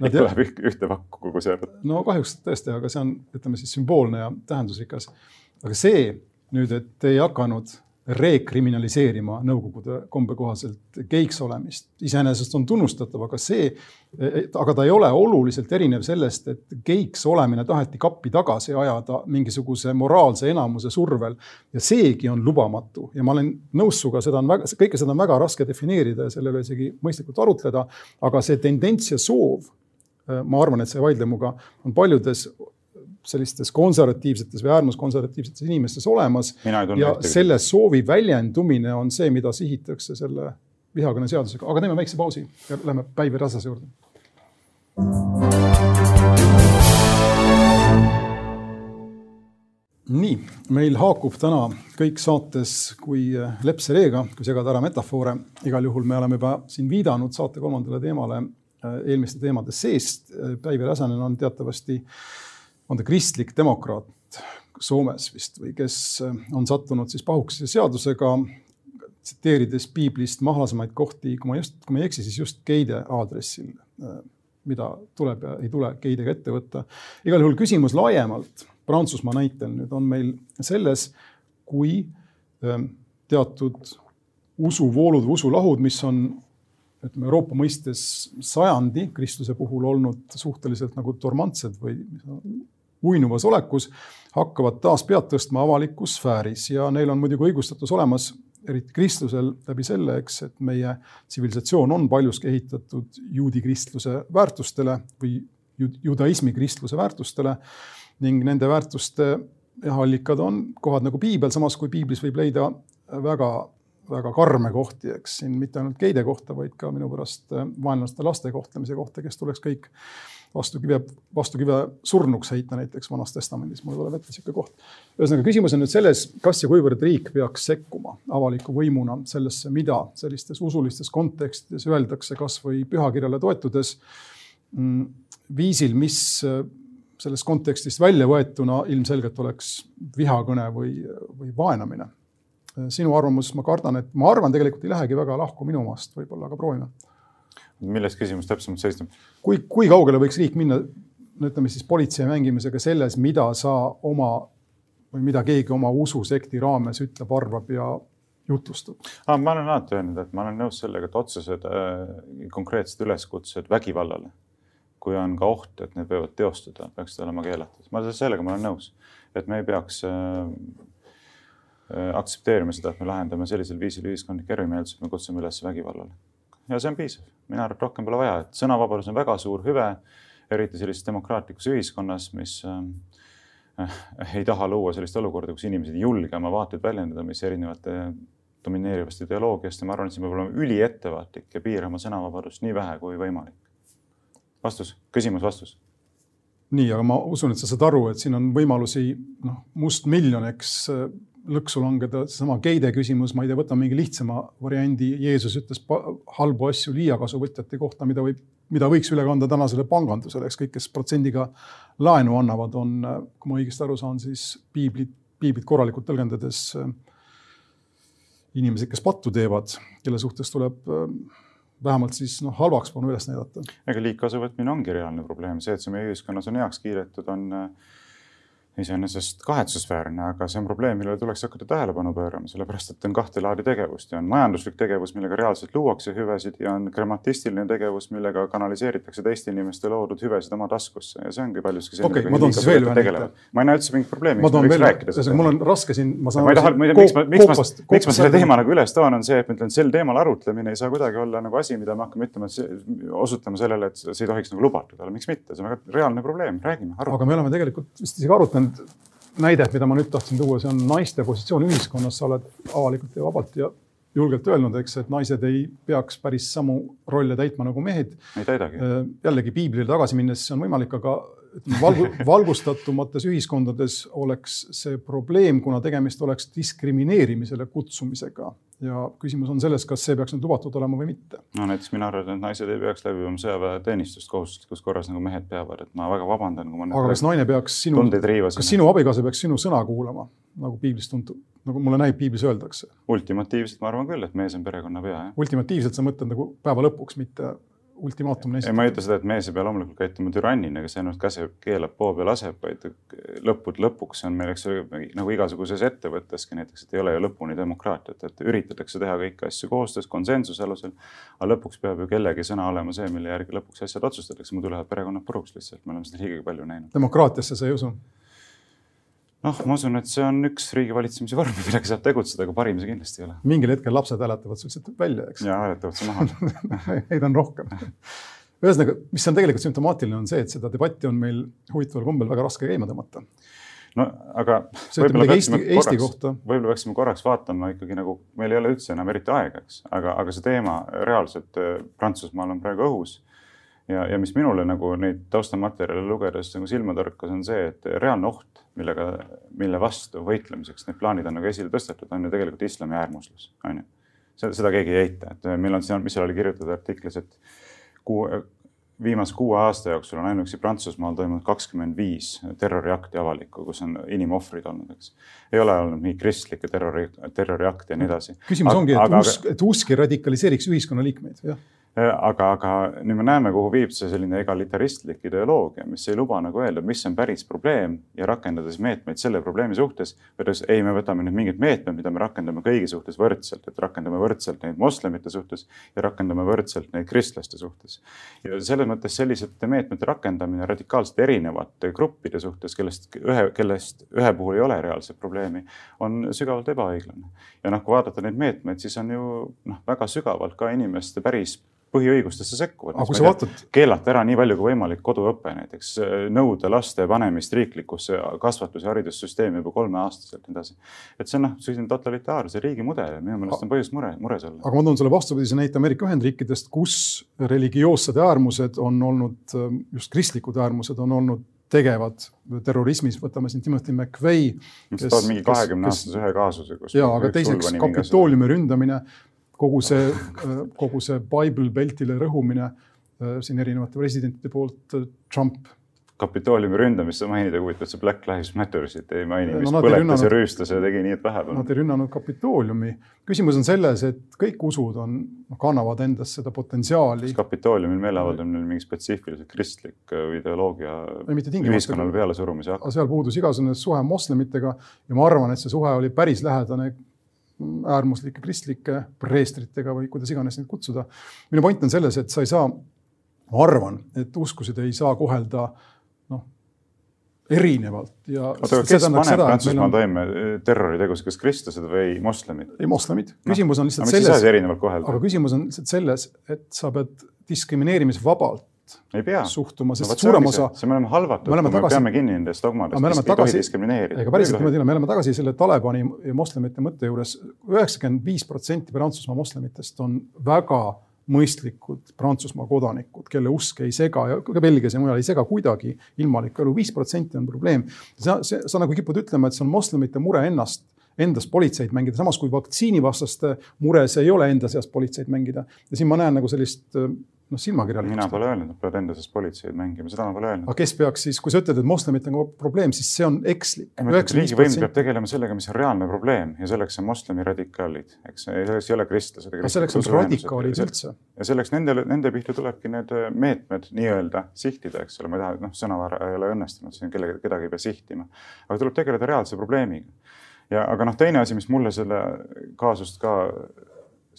Nad tuleb ühte pakku kogu see no kahjuks tõesti, aga see on, ütleme siis sümboolne ja tähendusrikas. aga see nüüd, et ei hakanud rekriminaliseerima Nõukogude kombe kohaselt geiks olemist. iseenesest on tunnustatav, aga see, aga ta ei ole oluliselt erinev sellest, et geiks olemine taheti kappi tagasi ajada mingisuguse moraalse enamuse survel. ja seegi on lubamatu ja ma olen nõus sinuga, seda on väga, kõike seda on väga raske defineerida ja selle üle isegi mõistlikult arutleda. aga see tendents ja soov, ma arvan, et sa ei vaidle minuga, on paljudes sellistes konservatiivsetes või äärmuskonservatiivsetes inimestes olemas. ja selle soovi väljendumine on see, mida sihitakse selle vihakõneseadusega, aga teeme väikse pausi ja lähme Päivi Räsase juurde. nii, meil haakub täna kõik saates kui leps reega, kui segada ära metafoore. igal juhul me oleme juba siin viidanud saate kolmandale teemale eelmiste teemade seest. Päivi Räsanen on teatavasti äh, on ta kristlik demokraat Soomes vist või kes äh, on sattunud siis pahukese seadusega, tsiteerides piiblist mahlasemaid kohti, kui ma just, kui ma ei eksi, siis just geide aadressil, äh, mida tuleb ja ei tule geidega ette võtta. igal juhul küsimus laiemalt Prantsusmaa näitel nüüd on meil selles, kui ähm, teatud usuvoolud või usulahud, mis on ütleme Euroopa mõistes sajandi Kristuse puhul olnud suhteliselt nagu dormantsed või uinuvas olekus, hakkavad taas pead tõstma avalikus sfääris ja neil on muidugi õigustatus olemas, eriti kristlusel läbi selle, eks, et meie tsivilisatsioon on paljuski ehitatud juudi kristluse väärtustele või judaismi kristluse väärtustele ning nende väärtuste jah, allikad on kohad nagu piibel, samas kui piiblis võib leida väga väga karme kohti, eks siin mitte ainult geide kohta, vaid ka minu pärast vaenlaste laste kohtlemise kohta, kes tuleks kõik vastu kive, vastu kive surnuks heita näiteks Vanas Testamendis, mul tuleb ette niisugune koht. ühesõnaga, küsimus on nüüd selles, kas ja kuivõrd riik peaks sekkuma avaliku võimuna sellesse, mida sellistes usulistes kontekstides öeldakse, kasvõi pühakirjale toetudes mm, viisil, mis äh, sellest kontekstist välja võetuna ilmselgelt oleks vihakõne või, või vaenamine. sinu arvamus, ma kardan, et ma arvan, tegelikult ei lähegi väga lahku minu omast, võib-olla, aga proovime milles küsimus täpsemalt seisneb? kui, kui kaugele võiks riik minna, no ütleme siis politsei mängimisega selles, mida sa oma või mida keegi oma ususekti raames ütleb, arvab ja jutlustab ah,? ma olen alati öelnud, et ma olen nõus sellega, et otsesed äh, konkreetsed üleskutsed vägivallale, kui on ka oht, et need võivad teostuda, peaksid olema keelatud. ma sellega ma olen nõus, et me ei peaks äh, äh, aktsepteerima seda, et me lahendame sellisel viisil ühiskondlikke erimeelsusi, me kutsume üles vägivallale ja see on piisav. mina arvan, et rohkem pole vaja, et sõnavabadus on väga suur hüve, eriti sellises demokraatlikus ühiskonnas, mis äh, ei taha luua sellist olukorda, kus inimesed ei julge oma vaateid väljendada, mis erinevate domineerivast ideoloogiast ja ma arvan, et siin peab olema üliettevaatlik ja piirama sõnavabadust nii vähe kui võimalik. vastus, küsimus, vastus nii, aga ma usun, et sa saad aru, et siin on võimalusi noh, mustmiljon, eks lõksu langeda, seesama geide küsimus, ma ei tea, võtame mingi lihtsama variandi. Jeesus ütles halbu asju liiakasuvõtjate kohta, mida võib, mida võiks üle kanda tänasele pangandusele, eks kõik, kes protsendiga laenu annavad, on, kui ma õigesti aru saan, siis piiblit, piiblit korralikult tõlgendades inimesed, kes pattu teevad, kelle suhtes tuleb vähemalt siis noh, halvaks poole üles näidata. ega liigkasuvõtmine ongi reaalne probleem, see, et see meie ühiskonnas on heaks kiidetud, on äh, iseenesest kahetsusväärne, aga see on probleem, millele tuleks hakata tähelepanu pöörama, sellepärast et on kahte laadi tegevust ja on majanduslik tegevus, millega reaalselt luuakse hüvesid ja on gramatistiline tegevus, millega kanaliseeritakse teiste inimeste loodud hüvesid oma taskusse ja see ongi paljuski see. okei okay,, ma toon siis veel ühe näite. ma ei näe üldse mingit probleemi. ma toon veel, mul on raske siin, ma saan. ma ei taha, miks ma, miks ma, miks ma selle teema nagu üles toon, on see, et ma ütlen, sel teemal arutlemine ei saa kuidagi olla nagu asi, mida me hakkame ütlema, osutama sellele, et see ei tohiks nagu lubatud olla, miks mitte, see on väga reaalne probleem, räägime. aga me oleme tegelikult vist isegi arutanud näidet, mida ma nüüd tahtsin tuua, see on naiste positsioon ühiskonnas, sa oled avalikult ja vabalt ja julgelt öelnud, eks, et naised ei peaks päris samu rolle täitma nagu mehed. ei täidagi. jällegi piiblile tagasi minnes, see on võimalik, aga valgu, valgustatumates ühiskondades oleks see probleem, kuna tegemist oleks diskrimineerimisele kutsumisega. ja küsimus on selles, kas see peaks nüüd lubatud olema või mitte. no näiteks mina arvan, et naised ei peaks läbima sõjaväeteenistust kohustuslikus korras nagu mehed peavad, et ma väga vabandan, kui ma. aga kas naine peaks sinu, kas sinu abikaasa peaks sinu sõna kuulama, nagu piiblis tuntud, nagu mulle näib, piiblis öeldakse? ultimatiivselt ma arvan küll, et mees on perekonna pea. ultimatiivselt sa mõtled nagu päeva lõpuks, mitte ultimaatum esitada. ma ei ütle seda, et mees ei pea loomulikult käituma türannina, kes ainult käseb, keelab, poob ja laseb, vaid lõppude lõpuks on meil, eks nagu igasuguses ettevõtteski näiteks, et ei ole ju lõpuni demokraatiat, et üritatakse teha kõiki asju koostöös, konsensuse alusel. aga lõpuks peab ju kellegi sõna olema see, mille järgi lõpuks asjad otsustatakse, muidu lähevad perekonnad puruks lihtsalt, me oleme seda liiga palju näinud. demokraatiasse sa ei usu? Noh, ma usun, et see on üks riigivalitsemise vorm, millega saab tegutseda, aga parim see kindlasti ei ole. mingil hetkel lapsed hääletavad sul lihtsalt välja, eks. ja hääletavad su maha Neid on rohkem. ühesõnaga, mis on tegelikult sümptomaatiline, on see, et seda debatti on meil huvitaval kombel väga raske käima tõmmata. no aga. võib-olla Eesti, Eesti võib-olla peaksime korraks vaatama ikkagi nagu, meil ei ole üldse enam eriti aega, eks, aga, aga see teema reaalselt äh, Prantsusmaal on praegu õhus ja, ja mis minule nagu neid taustamaterjale lugedes nagu silma torkas, on see, et reaalne oht, millega, mille vastu võitlemiseks need plaanid on nagu esile tõstetud, on ju tegelikult islami äärmuslus, on ju. seda keegi ei eita, et meil on siin, mis seal oli kirjutatud artiklis, et kuu, viimase kuue aasta jooksul on ainuüksi Prantsusmaal toimunud kakskümmend viis terroriakti avalikku, kus on inimohvrid olnud, eks. ei ole olnud mingeid kristlikke terrori, terroriakte ja nii edasi. küsimus ongi, et usk, et usk ei radikaliseeriks ühiskonnaliikmeid, jah aga, aga nüüd me näeme, kuhu viib see selline egalitaristlik ideoloogia, mis ei luba nagu öelda, mis on päris probleem ja rakendada siis meetmeid selle probleemi suhtes. võttes, ei, me võtame nüüd mingid meetmed, mida me rakendame kõigi suhtes võrdselt, et rakendame võrdselt neid moslemite suhtes ja rakendame võrdselt neid kristlaste suhtes. ja selles mõttes sellisete meetmete rakendamine radikaalselt erinevate gruppide suhtes, kellest ühe, kellest ühe puhul ei ole reaalset probleemi, on sügavalt ebaõiglane. ja noh, kui vaadata neid meetmeid, siis on ju noh, väga sügavalt ka inimeste päris põhiõigustesse sekkuvad. Vaatad... keelata ära nii palju kui võimalik koduõpe näiteks, nõuda laste panemist riiklikusse kasvatus- ja haridussüsteemi juba kolmeaastaselt ja nii edasi. et see on noh, selline totalitaarse riigi mudel ja minu meelest on põhjust mure, mures olla. aga ma toon sulle vastupidise näite Ameerika Ühendriikidest, kus religioossed äärmused on olnud, just kristlikud äärmused on olnud tegevad terrorismis, võtame siin Timothy McVeigh. mis tood mingi kahekümne aastase ühe kaasuse. ja, aga teiseks Kapitooliumi ründamine kogu see, kogu see Bible Beltile rõhumine äh, siin erinevate presidentide poolt, äh, Trump. Kapitooliumi ründamist sa mainid, aga huvitav, see Black Lives Matter'it ei maini, mis no, põletas ja rüüstas ja tegi nii, et vähe polnud. Nad ei rünnanud Kapitooliumi. küsimus on selles, et kõik usud on, noh, kannavad endas seda potentsiaali. kas Kapitooliumil meeleavaldamine oli mingi spetsiifiliselt kristlik äh, ideoloogia ühiskonnale pealesurumise akt? seal puudus igasugune suhe moslemitega ja ma arvan, et see suhe oli päris lähedane äärmuslike kristlike preestritega või kuidas iganes neid kutsuda. minu point on selles, et sa ei saa, ma arvan, et uskusid ei saa kohelda noh, erinevalt ja. oota, aga kes paneb Prantsusmaal on... toime eh, terroritegusid, kas kristlased või moslemid? ei, moslemid. küsimus on lihtsalt no, selles. aga küsimus on lihtsalt selles, et sa pead diskrimineerimisvabalt ei pea suhtuma, sest no, suurem osa. see me oleme halvatud, kui me peame kinni nendest dogmadest, mis ei tohi diskrimineerida. ega päriselt niimoodi ei ole, me oleme tagasi selle Talibani ja moslemite mõtte juures. üheksakümmend viis protsenti Prantsusmaa moslemitest on väga mõistlikud Prantsusmaa kodanikud, kelle usk ei sega ja ka Belgias ja mujal ei sega kuidagi ilmalikku elu. viis protsenti on probleem. sa, sa nagu kipud ütlema, et see on moslemite mure ennast endas politseid mängida, samas kui vaktsiinivastaste mure see ei ole enda seas politseid mängida. ja siin ma näen nagu sellist noh, silmakirjalikkust. mina pole öelnud, et peavad enda sees politseid mängima, seda ma pole öelnud. aga kes peaks siis, kui sa ütled, et moslemitega on probleem, siis see on ekslik. riigivõim peab tegelema sellega, mis on reaalne probleem ja selleks on moslemi radikaalid, eks, selleks ei ole kristlased. aga selleks on radikaalid üldse. ja selleks nendele, nende pihta tulebki need äh, meetmed nii-öelda sihtida, eks ole, ma ei taha, noh, sõnavara ei ole õnnestunud, siin kellegi, kedagi ei pea sihtima. aga tuleb tegeleda reaalse probleemiga. ja aga noh, teine asi, mis mulle selle kaasust ka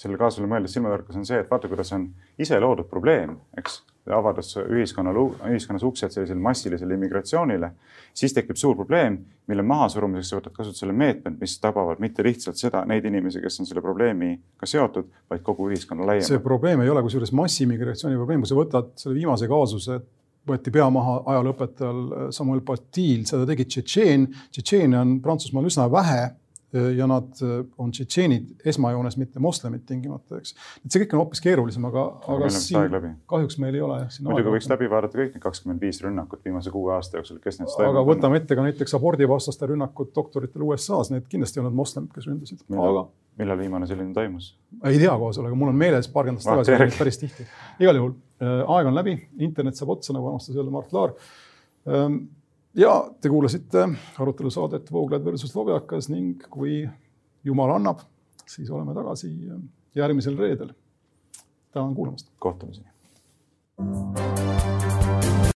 sellele kaasusele mõeldes silma torkas, on see, et vaata, kuidas on ise loodud probleem, eks, avades ühiskonnal, ühiskonnas uksed sellisele massilisele immigratsioonile, siis tekib suur probleem, mille mahasurumiseks sa võtad kasutusele meetmed, mis tabavad mitte lihtsalt seda, neid inimesi, kes on selle probleemiga seotud, vaid kogu ühiskonna laiemalt. see probleem ei ole kusjuures massiimmigratsiooni probleem, kui sa võtad selle viimase kaasuse, võeti pea maha ajalooõpetajal Samuel Patil, seda tegi Tšetšeen. Tšetšeene on Prantsusmaal üsna vähe ja nad on tšetšeenid esmajoones, mitte moslemid tingimata, eks. et see kõik on hoopis keerulisem, aga, aga siin kahjuks meil ei ole jah. muidugi võiks läbi vaadata kõik need kakskümmend viis rünnakut viimase kuue aasta jooksul, kes need aga võtame ette ka näiteks abordivastaste rünnakud doktoritel USA-s, need kindlasti ei olnud moslemid, kes ründasid. aga millal viimane selline toimus? ei tea koos, aga mul on meeles paarkümmend aastat tagasi, päris tihti. igal juhul äh, aeg on läbi, internet saab otsa, nagu armastas öelda Mart Laar ähm, ja te kuulasite arutelusaadet Vooglaid versus Lobjakas ning kui jumal annab, siis oleme tagasi järgmisel reedel. tänan kuulamast. kohtumiseni.